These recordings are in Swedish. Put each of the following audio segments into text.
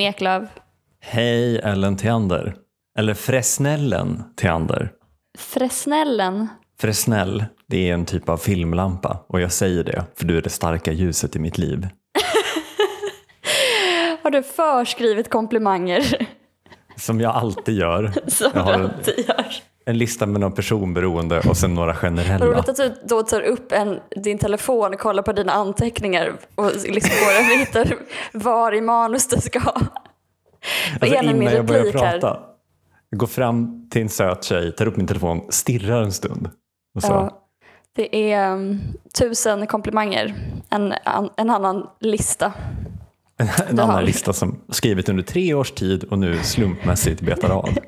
Eklöf. Hej Ellen Theander. Eller Fresnellen Theander. Fresnellen. Fresnel, det är en typ av filmlampa och jag säger det för du är det starka ljuset i mitt liv. Har du förskrivit komplimanger? Som jag alltid gör. Som jag har du alltid gör. En lista med några personberoende och sen några generella. roligt att du då tar upp en, din telefon och kollar på dina anteckningar och liksom går och hittar var i manus det ska. Alltså innan jag börjar prata. Jag går fram till en söt tjej, tar upp min telefon, stirrar en stund. Och så, Ja, det är um, tusen komplimanger. En, an, en annan lista. en du har- annan lista som skrivit under tre års tid och nu slumpmässigt betar av.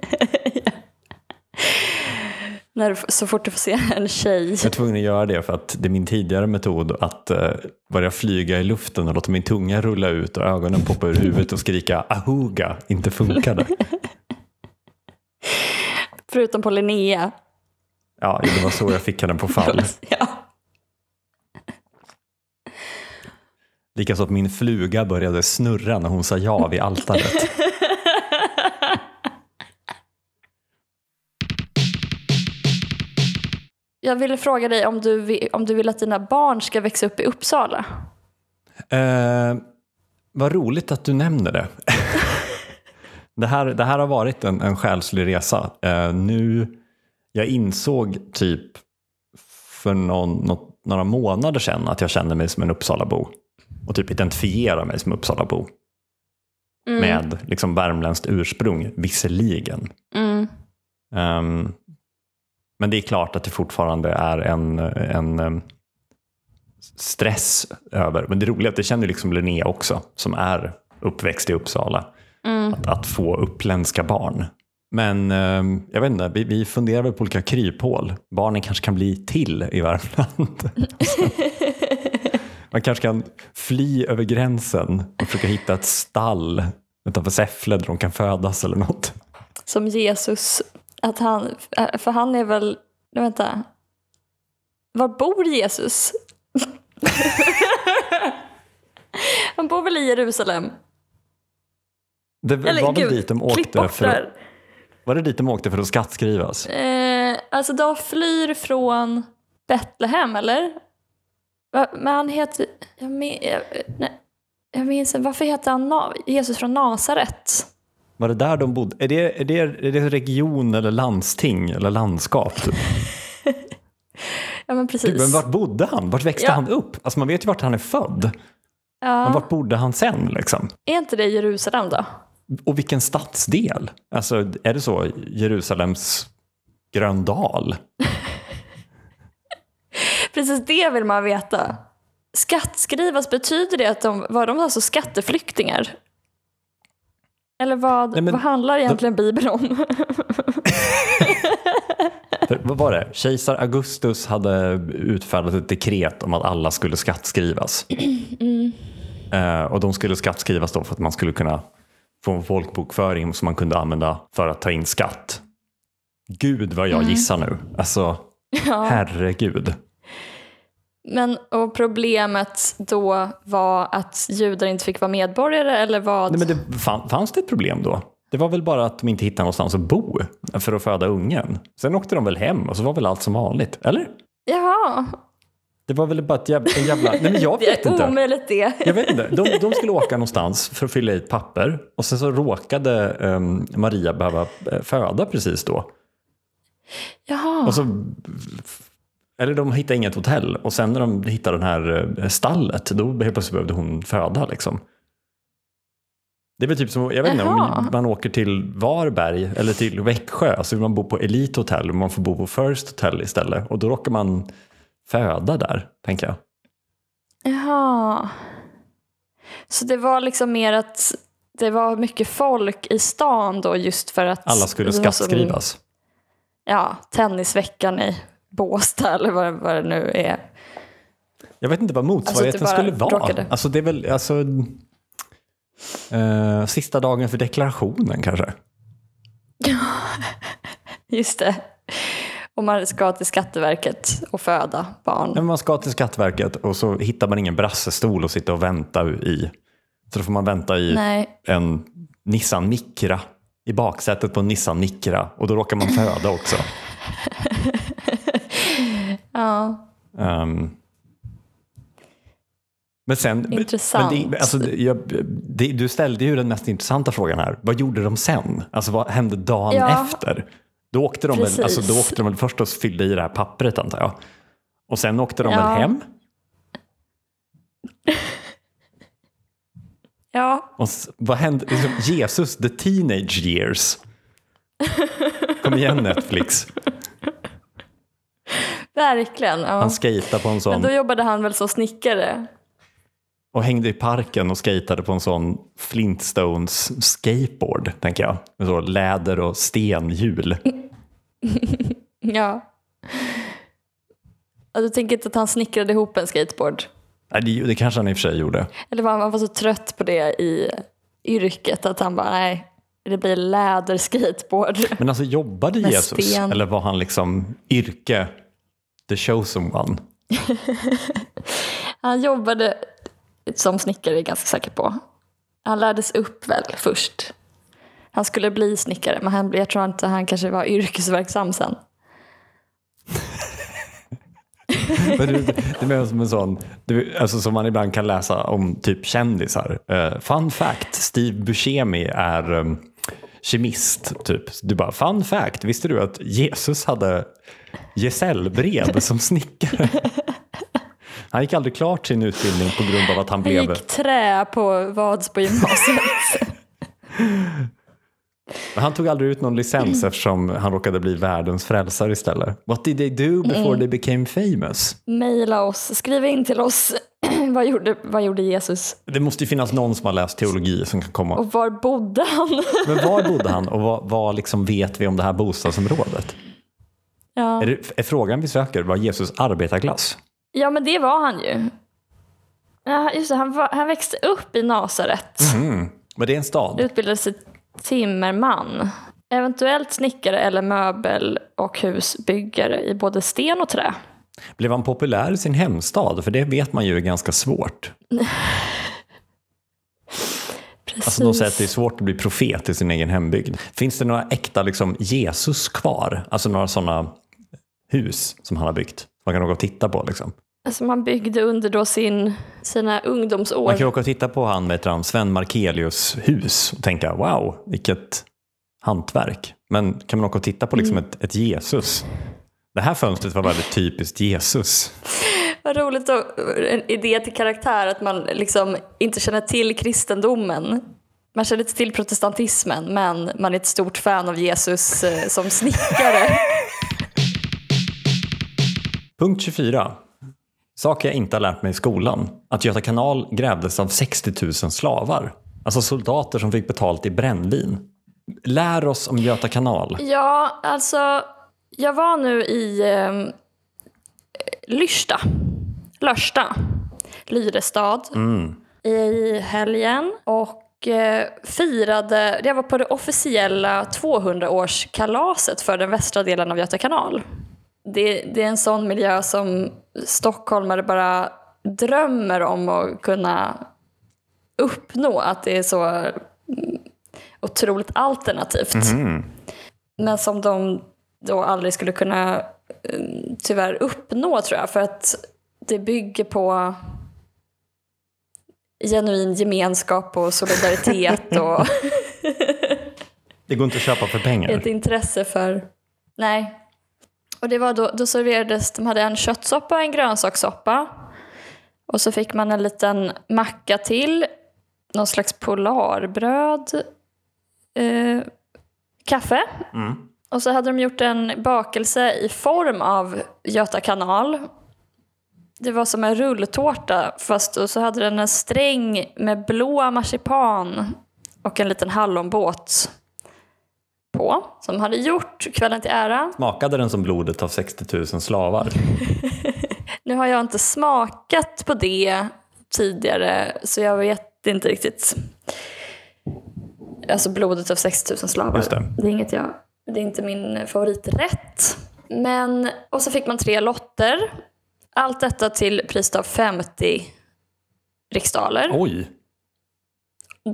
När du, så fort du får se en tjej. Jag är tvungen att göra det för att det är min tidigare metod att eh, börja flyga i luften och låta min tunga rulla ut och ögonen poppa ur huvudet och skrika ahuga inte funkade. Förutom på Linnea. Ja, det var så jag fick henne på fall. Ja. Likaså att min fluga började snurra när hon sa ja vid altaret. Jag ville fråga dig om du, om du vill att dina barn ska växa upp i Uppsala. Eh, vad roligt att du nämner det. det, här, det här har varit en, en själslig resa. Eh, nu, jag insåg typ för någon, något, några månader sedan att jag kände mig som en Uppsalabo. Och typ identifierar mig som Uppsalabo. Mm. Med liksom värmländskt ursprung, visserligen. Mm. Ehm, men det är klart att det fortfarande är en, en em, stress över, men det roliga är att det känner liksom Linnea också, som är uppväxt i Uppsala, Mm. att, att få uppländska barn. Men em, jag vet inte, vi, vi funderar väl på olika kryphål. Barnen kanske kan bli till i Värmland. Man kanske kan fly över gränsen och försöka hitta ett stall utanför Säffle där de kan födas eller något. Som Jesus. Att han, för han är väl, vänta. Var bor Jesus? han bor väl i Jerusalem? Det Eller var väl gud, dit de åkte för att. Var det dit de åkte för att skattskrivas? Eh, alltså de flyr från Betlehem, eller? Men han heter... Jag, men, jag, nej, jag minns Varför heter han Na, Jesus från Nasaret? Var det där de bodde? Är det, är det, är det region eller landsting eller landskap? Typ? Ja, men precis. Gud, men vart bodde han? Vart växte Ja. han upp? Alltså man vet ju vart han är född. ja. Men vart bodde han sen liksom? Är inte det Jerusalem då? Och vilken stadsdel? Alltså är det så Jerusalems Gröndal? Precis det vill man veta. Skattskrivas, betyder det att de var de alltså skatteflyktingar? Eller vad, Nej, men vad handlar egentligen Bibeln om? För, vad var det? Kejsar Augustus hade utfärdat ett dekret om att alla skulle skattskrivas. Eh, och de skulle skattskrivas då för att man skulle kunna få en folkbokföring som man kunde använda för att ta in skatt. Gud vad jag gissar nu. Alltså, ja. herregud. Men och problemet då var att judar inte fick vara medborgare eller vad? Nej, men det, fan, fanns det ett problem då? Det var väl bara att de inte hittade någonstans att bo för att föda ungen. Sen åkte de väl hem och så var väl allt som vanligt, eller? Jaha, Det var väl bara ett jävla... En jävla nej, men jag det vet är inte. omöjligt det. Jag vet inte. De, de skulle åka någonstans för att fylla i ett papper och sen så råkade ehm, Maria behöva eh, föda precis då. Jaha, Och så, eller de hittade inget hotell och sen när de hittade den här eh, stallet då helt plötsligt behövde hon föda liksom. Det är väl typ som, jag vet inte, om man åker till Varberg eller till Växjö så vill man bo på Elite Hotel och man får bo på First Hotel istället och då råkar man föda där, tänker jag. jaha. Så det var liksom mer att det var mycket folk i stan då just för att Alla skulle det som- skattskrivas. Ja, tennisveckan i Båstad eller vad, vad det nu är. Jag vet inte vad motsvarigheten Alltså, skulle vara. råkade. Alltså det är väl, alltså, eh, sista dagen för deklarationen kanske. Just det. Och man ska till Skatteverket och föda barn. Men man ska till Skatteverket och så hittar man ingen brassestol att sitta och vänta i. Så då får man vänta i Nej. en Nissan Micra i baksätet på en Nissan Micra och då råkar man föda också. Ja, Ehm, men sen, Intressant. Men det, alltså, jag, det, du ställde ju den mest intressanta frågan här. Vad gjorde de sen? Alltså vad hände dagen Ja. efter? Då åkte, de väl, alltså, då åkte de väl först och fyllde i det här pappret antar jag. Och sen åkte de Ja. väl hem? ja. Och vad hände? Liksom, Jesus, the teenage years. Kom igen Netflix. Verkligen. Ja. Han skejtade på en Men sån då jobbade han väl som snickare? och hängde i parken och skejtade på en sån Flintstones skateboard, tänker jag. Med så läder och stenhjul. Ja. Du tänker inte att han snickrade ihop en skateboard? Nej, det, det kanske han i och för sig gjorde. Eller var han var så trött på det i yrket att han bara, nej, det blir läderskateboard. Men alltså jobbade Med Jesus? sten. Eller var han liksom yrke, the chosen one? Han jobbade som snickare är ganska säker på. Han lärdes upp väl först. Han skulle bli snickare men han, jag tror inte han kanske var yrkesverksam sen. Men du, det är mer som en sån, du, alltså som man ibland kan läsa om typ kändisar. Eh, fun fact, Steve Buscemi är um, kemist. Typ. Du bara, fun fact, visste du att Jesus hade gesällbrev som snickare? Han gick aldrig klart sin utbildning på grund av att han Han blev... gick trä på Vadsbo gymnasiet. Men Han tog aldrig ut någon licens eftersom han råkade bli världens frälsare istället. What did they do before they became famous? Maila oss, skriv in till oss. vad, gjorde, vad gjorde Jesus? Det måste ju finnas någon som har läst teologi som kan komma. Och var bodde han? Men var bodde han och vad, vad liksom vet vi om det här bostadsområdet? ja. Är, det, är frågan vi söker, var Jesus arbetarklass? ja, men det var han ju. Ja, just det, han, var, han växte upp i Nasaret. Mm. Men det är en stad? Utbildade sig timmerman. Eventuellt snickare eller möbel och husbyggare i både sten och trä. Blev han populär i sin hemstad? För det vet man ju är ganska svårt. Precis. Alltså de säger att det är svårt att bli profet i sin egen hembygd. Finns det några äkta liksom, Jesus kvar? Alltså några sådana hus som han har byggt? Man kan åka och titta på liksom. Alltså man byggde under då sin, sina ungdomsår. Man kan åka och titta på han, vet han, Sven Markelius hus och tänka wow, vilket hantverk. Men kan man åka och titta på liksom ett, ett Jesus? Det här fönstret var väldigt typiskt Jesus. Vad roligt då, en idé till karaktär att man liksom inte känner till kristendomen. Man känner inte till protestantismen men man är ett stort fan av Jesus eh, som snickare. Punkt 24. Saker jag inte har lärt mig i skolan. Att Göta kanal grävdes av 60 000 slavar. Alltså soldater som fick betalt i brännvin. Lär oss om Göta kanal. Ja, alltså jag var nu i eh, Lyrsta, Lörsta, Lyrestad. I helgen och eh, firade, jag var på det officiella 200-årskalaset för den västra delen av Göta kanal. Det, det är en sån miljö som stockholmare bara drömmer om att kunna uppnå, att det är så mm, otroligt alternativt. Men som de då aldrig skulle kunna eh, tyvärr uppnå tror jag. För att det bygger på genuin gemenskap och solidaritet och Det går inte att köpa för pengar. ett intresse för... Nej. Och det var då, då serverades, de hade en köttsoppa och en grönsakssoppa. Och så fick man en liten macka till, någon slags polarbröd, eh, kaffe. Och så hade de gjort en bakelse i form av Göta kanal. Det var som en rulltårta fast och så hade den en sträng med blå marsipan och en liten hallonbåt på. Som hade gjort kvällen till ära. Smakade den som blodet av 60 000 slavar? Nu har jag inte smakat på det tidigare så jag vet inte riktigt. Alltså blodet av 60 000 slavar. Just det. är inget jag, det är inte min favoriträtt. Men, och så fick man tre lotter. Allt detta till priset av 50 riksdaler. Oj!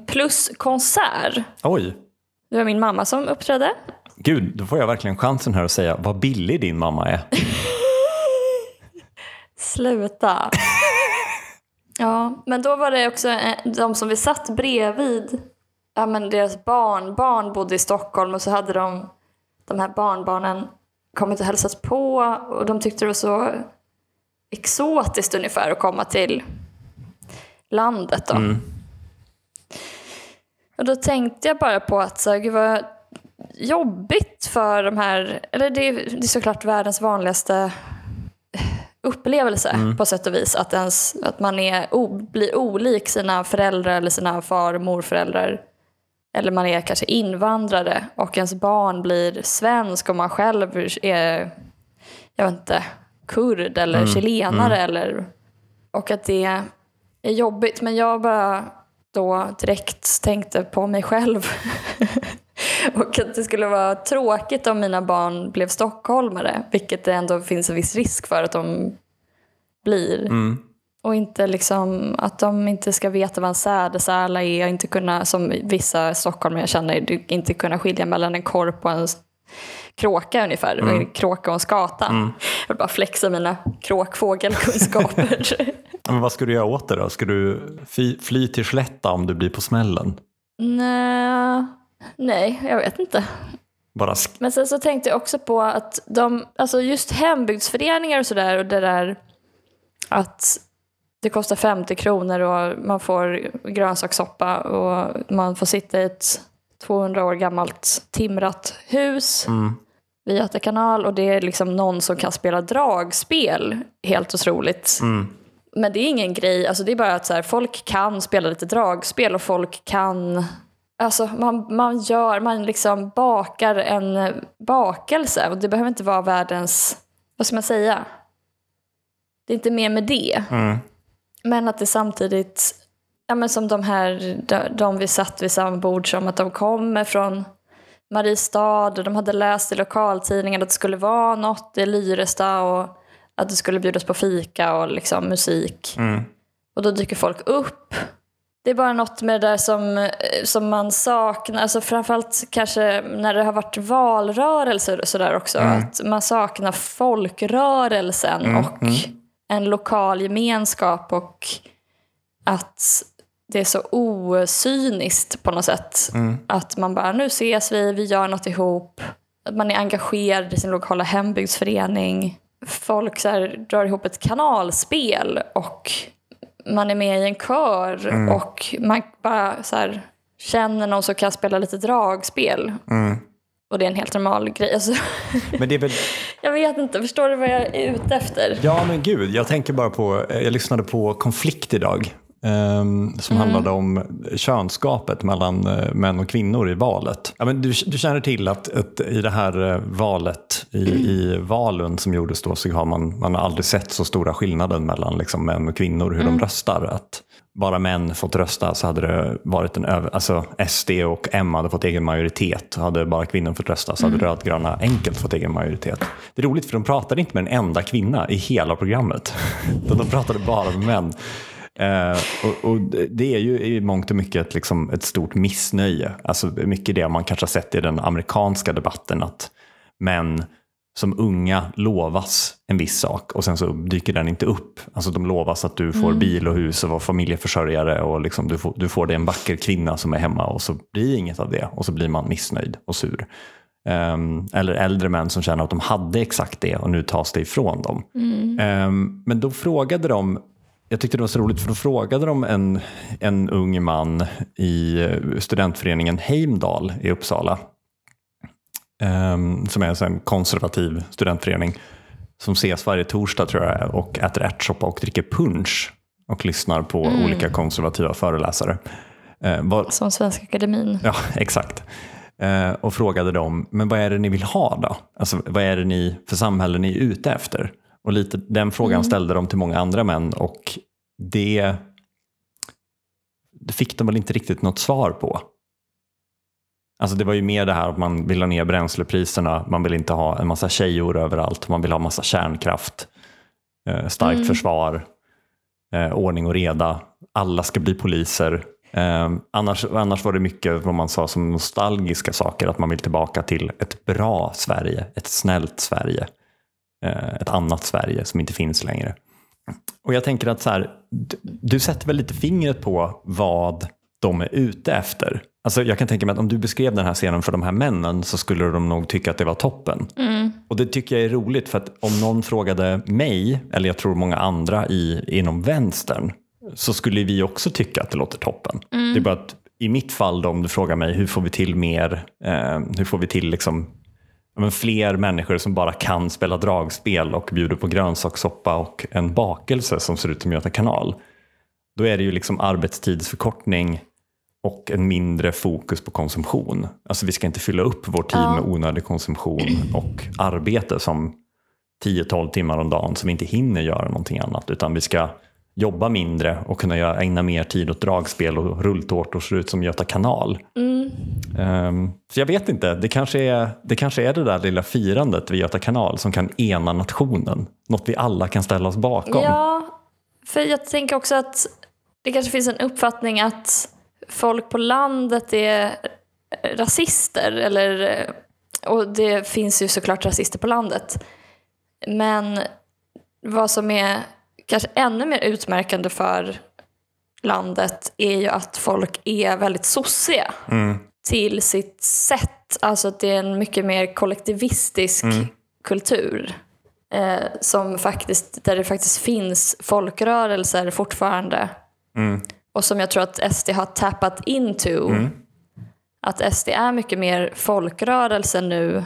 plus konsert. Oj, Det var min mamma som uppträdde. gud, då får jag verkligen chansen här att säga vad billig din mamma är. Sluta. ja, men då var det också eh, de som vi satt bredvid. Ja, men deras barn, barn bodde i Stockholm och så hade de, de här barnbarnen kommit och hälsat på och de tyckte det var så exotiskt ungefär att komma till landet då. Och då tänkte jag bara på att så här, gud vad jobbigt för de här, eller det är, det är såklart världens vanligaste upplevelse på sätt och vis. Att, ens, att man är o, blir olik sina föräldrar eller sina far och morföräldrar. Eller man är kanske invandrare och ens barn blir svensk och man själv är, jag vet inte, kurd eller chilenare. Eller, och att det är jobbigt. Men jag bara då direkt tänkte på mig själv. och att det skulle vara tråkigt om mina barn blev stockholmare. Vilket det ändå finns en viss risk för att de blir. Mm. Och inte liksom, att de inte ska veta vad en sädesärla är och inte kunna, som vissa stockholmare jag känner, inte kunna skilja mellan en korp och en kråka ungefär. En kråka och en skata. Jag vill bara flexa mina kråkfågelkunskaper. Men vad ska du göra åt det då? Ska du fly, till Slätta om du blir på smällen? Nej, nej, jag vet inte. Men sen så tänkte jag också på att de, alltså just hembygdsföreningar och sådär och det där att det kostar 50 kronor och man får grönsakssoppa och man får sitta i ett 200 år gammalt timrat hus vid Göta kanal och det är liksom någon som kan spela dragspel. Helt otroligt. Men det är ingen grej, alltså det är bara att så här, folk kan spela lite dragspel och folk kan Alltså man, man gör, man liksom bakar en bakelse och det behöver inte vara världens, vad ska man säga? Det är inte mer med det. Men att det samtidigt, ja men som de här, de, de vi satt vid samma bord som att de kommer från Mariestad och de hade läst i lokaltidningen att det skulle vara något i Lyrestad och att det skulle bjudas på fika och liksom musik. Och då dyker folk upp. Det är bara något med det där som, som man saknar, alltså framförallt kanske när det har varit valrörelser och sådär också. Att man saknar folkrörelsen och en lokal gemenskap och att det är så osyniskt på något sätt. Att man bara, nu ses vi, vi gör något ihop. Att man är engagerad i sin lokala hembygdsförening. Folk så här, drar ihop ett kanalspel och man är med i en kör och man bara så här, känner någon som kan spela lite dragspel. Och det är en helt normal grej. Alltså, Men det är väl, jag vet inte, förstår du vad jag är ute efter? ja men gud, jag tänker bara på, jag lyssnade på Konflikt idag. ehm, som handlade om könskapet mellan eh, män och kvinnor i valet. Ja, men du, du känner till att, att i det här eh, valet, i, i valen som gjordes då, så har man, man har aldrig sett så stora skillnader mellan liksom, män och kvinnor, hur de röstar. Att bara män fått rösta så hade det varit en över, alltså SD och M hade fått egen majoritet. Hade bara kvinnor fått rösta så hade rödgröna enkelt fått egen majoritet. Det är roligt för de pratade inte med en enda kvinna i hela programmet. De pratade bara med män. Eh, och, och det är ju i mångt och mycket ett, liksom, ett stort missnöje. Alltså mycket det man kanske har sett i den amerikanska debatten. Att män som unga lovas en viss sak och sen så dyker den inte upp. Alltså de lovas att du får bil och hus och vara familjeförsörjare och liksom du, får, du får dig en vacker kvinna som är hemma och så blir inget av det och så blir man missnöjd och sur. Ehm, eller äldre män som känner att de hade exakt det och nu tas det ifrån dem. Ehm, men då frågade de, jag tyckte det var så roligt för då frågade de en, en ung man i eh, studentföreningen Heimdal i Uppsala som är en konservativ studentförening som ses varje torsdag tror jag och äter ärtsoppa och dricker punch och lyssnar på olika konservativa föreläsare. Eh, vad, Som Svenska Akademin. Ja, exakt. Eh, och frågade dem, men vad är det ni vill ha då? Alltså, vad är det ni för samhälle ni är ute efter? Och lite den frågan ställde de till många andra män och det, det fick de väl inte riktigt något svar på. Alltså det var ju mer det här att man vill ha ner bränslepriserna, man vill inte ha en massa tjejor överallt, man vill ha massa kärnkraft, eh, starkt försvar, eh, ordning och reda, alla ska bli poliser. Eh, annars, annars var det mycket vad man sa som nostalgiska saker, att man vill tillbaka till ett bra Sverige, ett snällt Sverige, eh, ett annat Sverige som inte finns längre. Och jag tänker att så här, du, du sätter väl lite fingret på vad de är ute efter. Alltså jag kan tänka mig att om du beskrev den här scenen för de här männen så skulle de nog tycka att det var toppen. Och det tycker jag är roligt för att om någon frågade mig, eller jag tror många andra i, inom vänstern, så skulle vi också tycka att det låter toppen. Det är bara att i mitt fall då, om du frågar mig hur får vi till mer, eh, hur får vi till liksom, men fler människor som bara kan spela dragspel och bjuder på grönsakssoppa och en bakelse som ser ut som Göta kanal. Då är det ju liksom arbetstidsförkortning och en mindre fokus på konsumtion. Alltså vi ska inte fylla upp vår tid Ja. med onödig konsumtion och arbete som 10-12 timmar om dagen som vi inte hinner göra någonting annat. Utan vi ska jobba mindre och kunna ägna mer tid åt dragspel och rulltårtor ser ut som Göta kanal. Ehm, så jag vet inte, det kanske, är, det kanske är det där lilla firandet vid Göta kanal som kan ena nationen. Något vi alla kan ställa oss bakom. Ja, för jag tänker också att det kanske finns en uppfattning att folk på landet är rasister. Eller, och det finns ju såklart rasister på landet. Men vad som är kanske ännu mer utmärkande för landet är ju att folk är väldigt sossiga till sitt sätt. Alltså att det är en mycket mer kollektivistisk kultur. Eh, som faktiskt, där det faktiskt finns folkrörelser fortfarande. Och som jag tror att SD har tappat into. Att SD är mycket mer folkrörelse nu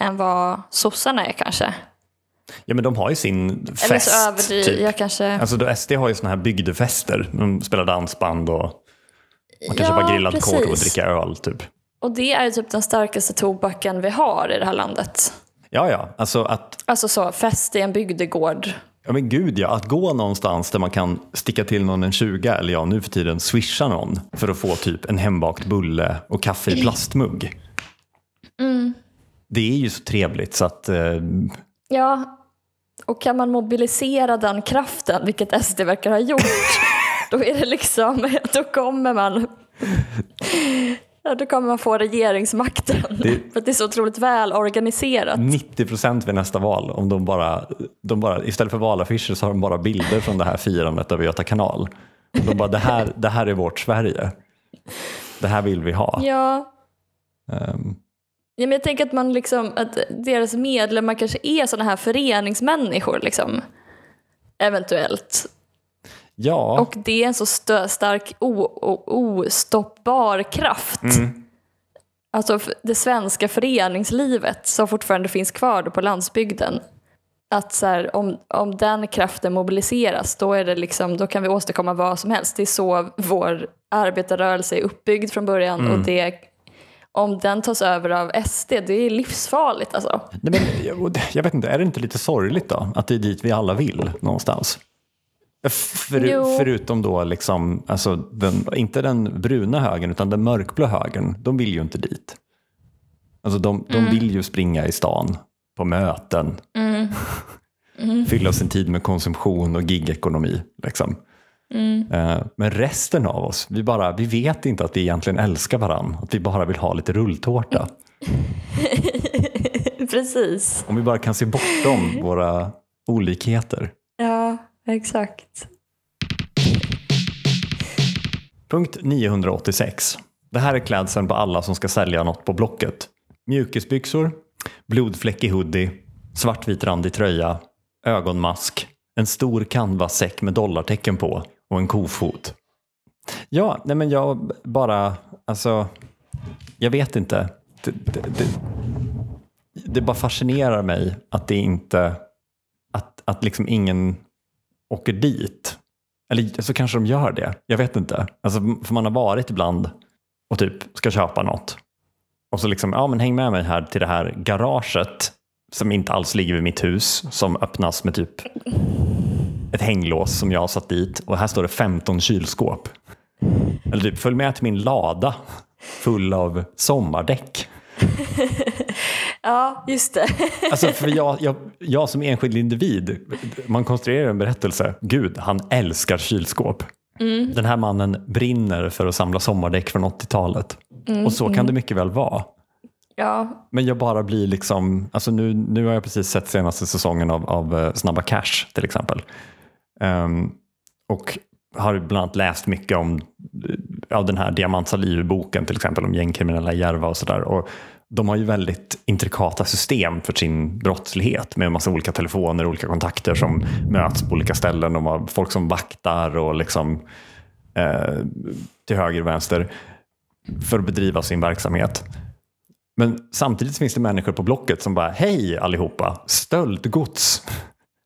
än vad sossarna är kanske. Ja men de har ju sin fest. Eller så överdriver typ. jag kanske. Alltså då SD har ju såna här bygdefester. De spelar dansband och man kan Ja, köpa grillad precis. korv och dricka öl typ. Och det är ju typ den starkaste tobaken vi har i det här landet. Ja ja, alltså att Alltså så, fest i en bygdegård. Ja men gud ja, att gå någonstans där man kan sticka till någon en 20 eller ja nu för tiden swisha någon för att få typ en hembakt bulle och kaffe i plastmugg. Det är ju så trevligt så att eh, Ja, och kan man mobilisera den kraften, vilket SD verkar ha gjort, då är det liksom, då kommer man Ja, då kommer man få regeringsmakten. Det- För att det är så otroligt väl organiserat. 90% vid nästa val om de bara, de bara, istället för valaffischer så har de bara bilder från det här firandet över Göta kanal. De bara, det här, det här är vårt Sverige. Det här vill vi ha. Ja. Ehm, ja, men jag tänker att man liksom, att deras medlemmar kanske är sådana här föreningsmänniskor liksom. Eventuellt. Ja, Och det är en så stark ostoppbar kraft. Alltså f- det svenska föreningslivet som fortfarande finns kvar på landsbygden. Att så här, om, om den kraften mobiliseras då, är det liksom, då kan vi åstadkomma vad som helst. Det är så vår arbetarrörelse är uppbyggd från början. Och det, om den tas över av SD, det är livsfarligt alltså. Nej, men, jag, jag vet inte, är det inte lite sorgligt då? Att det är dit vi alla vill någonstans? För, förutom då, liksom, alltså den, inte den bruna högern utan den mörkblå högern, de vill ju inte dit. Alltså de, de vill ju springa i stan på möten. Fylla sin tid med konsumtion och gigekonomi. Liksom. Eh, Men resten av oss, vi, bara, vi vet inte att vi egentligen älskar varandra. Att vi bara vill ha lite rulltårta. Precis. Om vi bara kan se bortom våra olikheter. Ja, exakt. Punkt 986. Det här är klädseln på alla som ska sälja något på Blocket. Mjukisbyxor, blodfläckig hoodie, svartvit randig tröja, ögonmask, en stor canvassäck med dollartecken på och en kofot. Ja, nej men jag bara, alltså, jag vet inte. Det, det, det, det bara fascinerar mig att det inte, att, att liksom ingen åker dit. Eller så kanske de gör det. Jag vet inte. Alltså, för man har varit ibland och typ ska köpa något. Och så liksom, ja men häng med mig här till det här garaget som inte alls ligger vid mitt hus. Som öppnas med typ ett hänglås som jag har satt dit. Och här står det 15 kylskåp. Eller typ, följ med till min lada full av sommardäck. Ja, just det. Alltså för jag, jag, jag som enskild individ, man konstruerar en berättelse. Gud, han älskar kylskåp. Mm. Den här mannen brinner för att samla sommardäck från 80-talet. Mm, Och så kan det mycket väl vara. Ja, Men jag bara blir liksom, alltså nu, nu har jag precis sett senaste säsongen av, av eh, Snabba Cash till exempel. Ehm, och har bland annat läst mycket om eh, av den här Diamant Salihu-boken till exempel om gängkriminella i Järva och sådär. Och de har ju väldigt intrikata system för sin brottslighet med en massa olika telefoner och olika kontakter som möts på olika ställen. De har folk som vaktar och liksom eh, till höger och vänster för att bedriva sin verksamhet. Men samtidigt finns det människor på Blocket som bara, hej allihopa, stöldgods.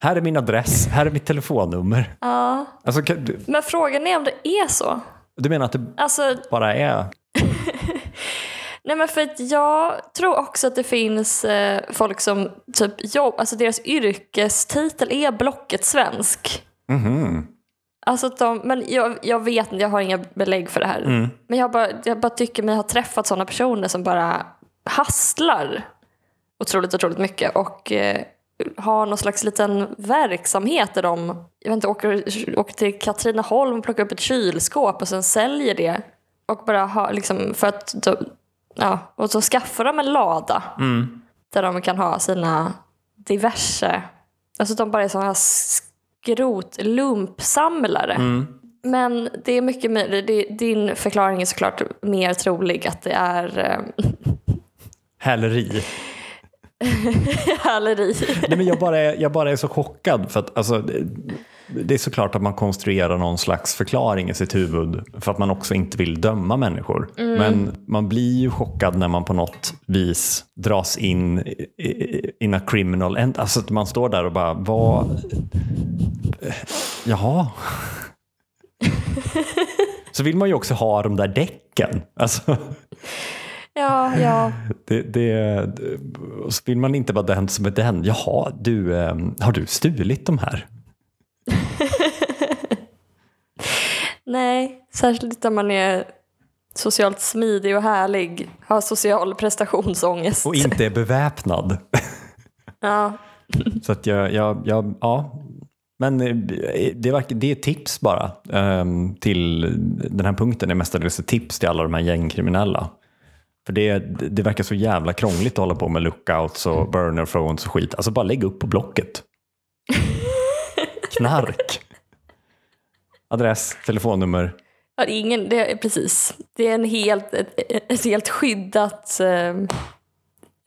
Här är min adress, här är mitt telefonnummer. ja. Alltså, du, Men frågan är om det är så. du menar att det Alltså, bara är... nej men för att jag tror också att det finns eh, folk som typ jobb, alltså deras yrkestitel är Blocket svensk. Mhm. Alltså de, men jag, jag vet inte, jag har inga belägg för det här. Mm. Men jag bara, jag bara tycker mig ha träffat sådana personer som bara hastlar otroligt, otroligt mycket och eh, har någon slags liten verksamhet där de jag vet inte, åker, åker till Katrineholm och plockar upp ett kylskåp och sen säljer det. Och bara har, liksom, för att då, ja, och så skaffar de en lada Mm. där de kan ha sina diverse, alltså de bara är sådana här skrotlumpsamlare. Mm. Men det är mycket möjligt, din förklaring är såklart mer trolig att det är eh, Häleri. häleri. Nej, men jag, bara är, jag bara är så chockad för att alltså, det, är såklart att man konstruerar någon slags förklaring i sitt huvud för att man också inte vill döma människor. Men man blir ju chockad när man på något vis dras in i- in a criminal end. Alltså att man står där och bara, vad... Jaha. Så vill man ju också ha de där däcken. Alltså, Ja, ja. det, det, så vill man inte vara den som är den. Jaha, du, eh, har du stulit de här? Nej, särskilt inte om man är socialt smidig och härlig, har social prestationsångest. Och inte är beväpnad. Ja, Så att jag, jag, jag ja. Men eh, det, verkar, det är tips bara ehm, till den här punkten är mestadels tips till alla de här gängkriminella. För det, det verkar så jävla krångligt att hålla på med lookouts och burner phones och skit. Alltså bara lägg upp på Blocket. Knark. Adress, telefonnummer. Ja, det är ingen, det är precis. Det är en helt, ett, ett helt skyddat eh,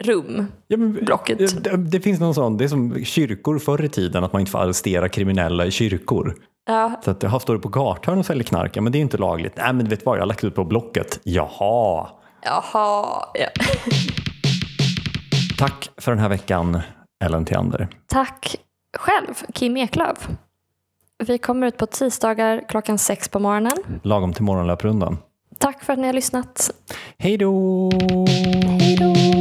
rum. Ja, men, Blocket. Det, det finns någon sån, det är som kyrkor förr i tiden, att man inte får arrestera kriminella i kyrkor. Ja, Så att, står du på gathörn och säljer knark? Ja, men det är inte lagligt. Nej, men vet vad, jag har lagt ut på Blocket. Jaha. jaha. Ja. Tack för den här veckan, Ellen Theander. Tack själv, Kim Eklöf. Vi kommer ut på tisdagar klockan sex på morgonen. Lagom till morgonlöprundan. Tack för att ni har lyssnat. Hej då! Hej då!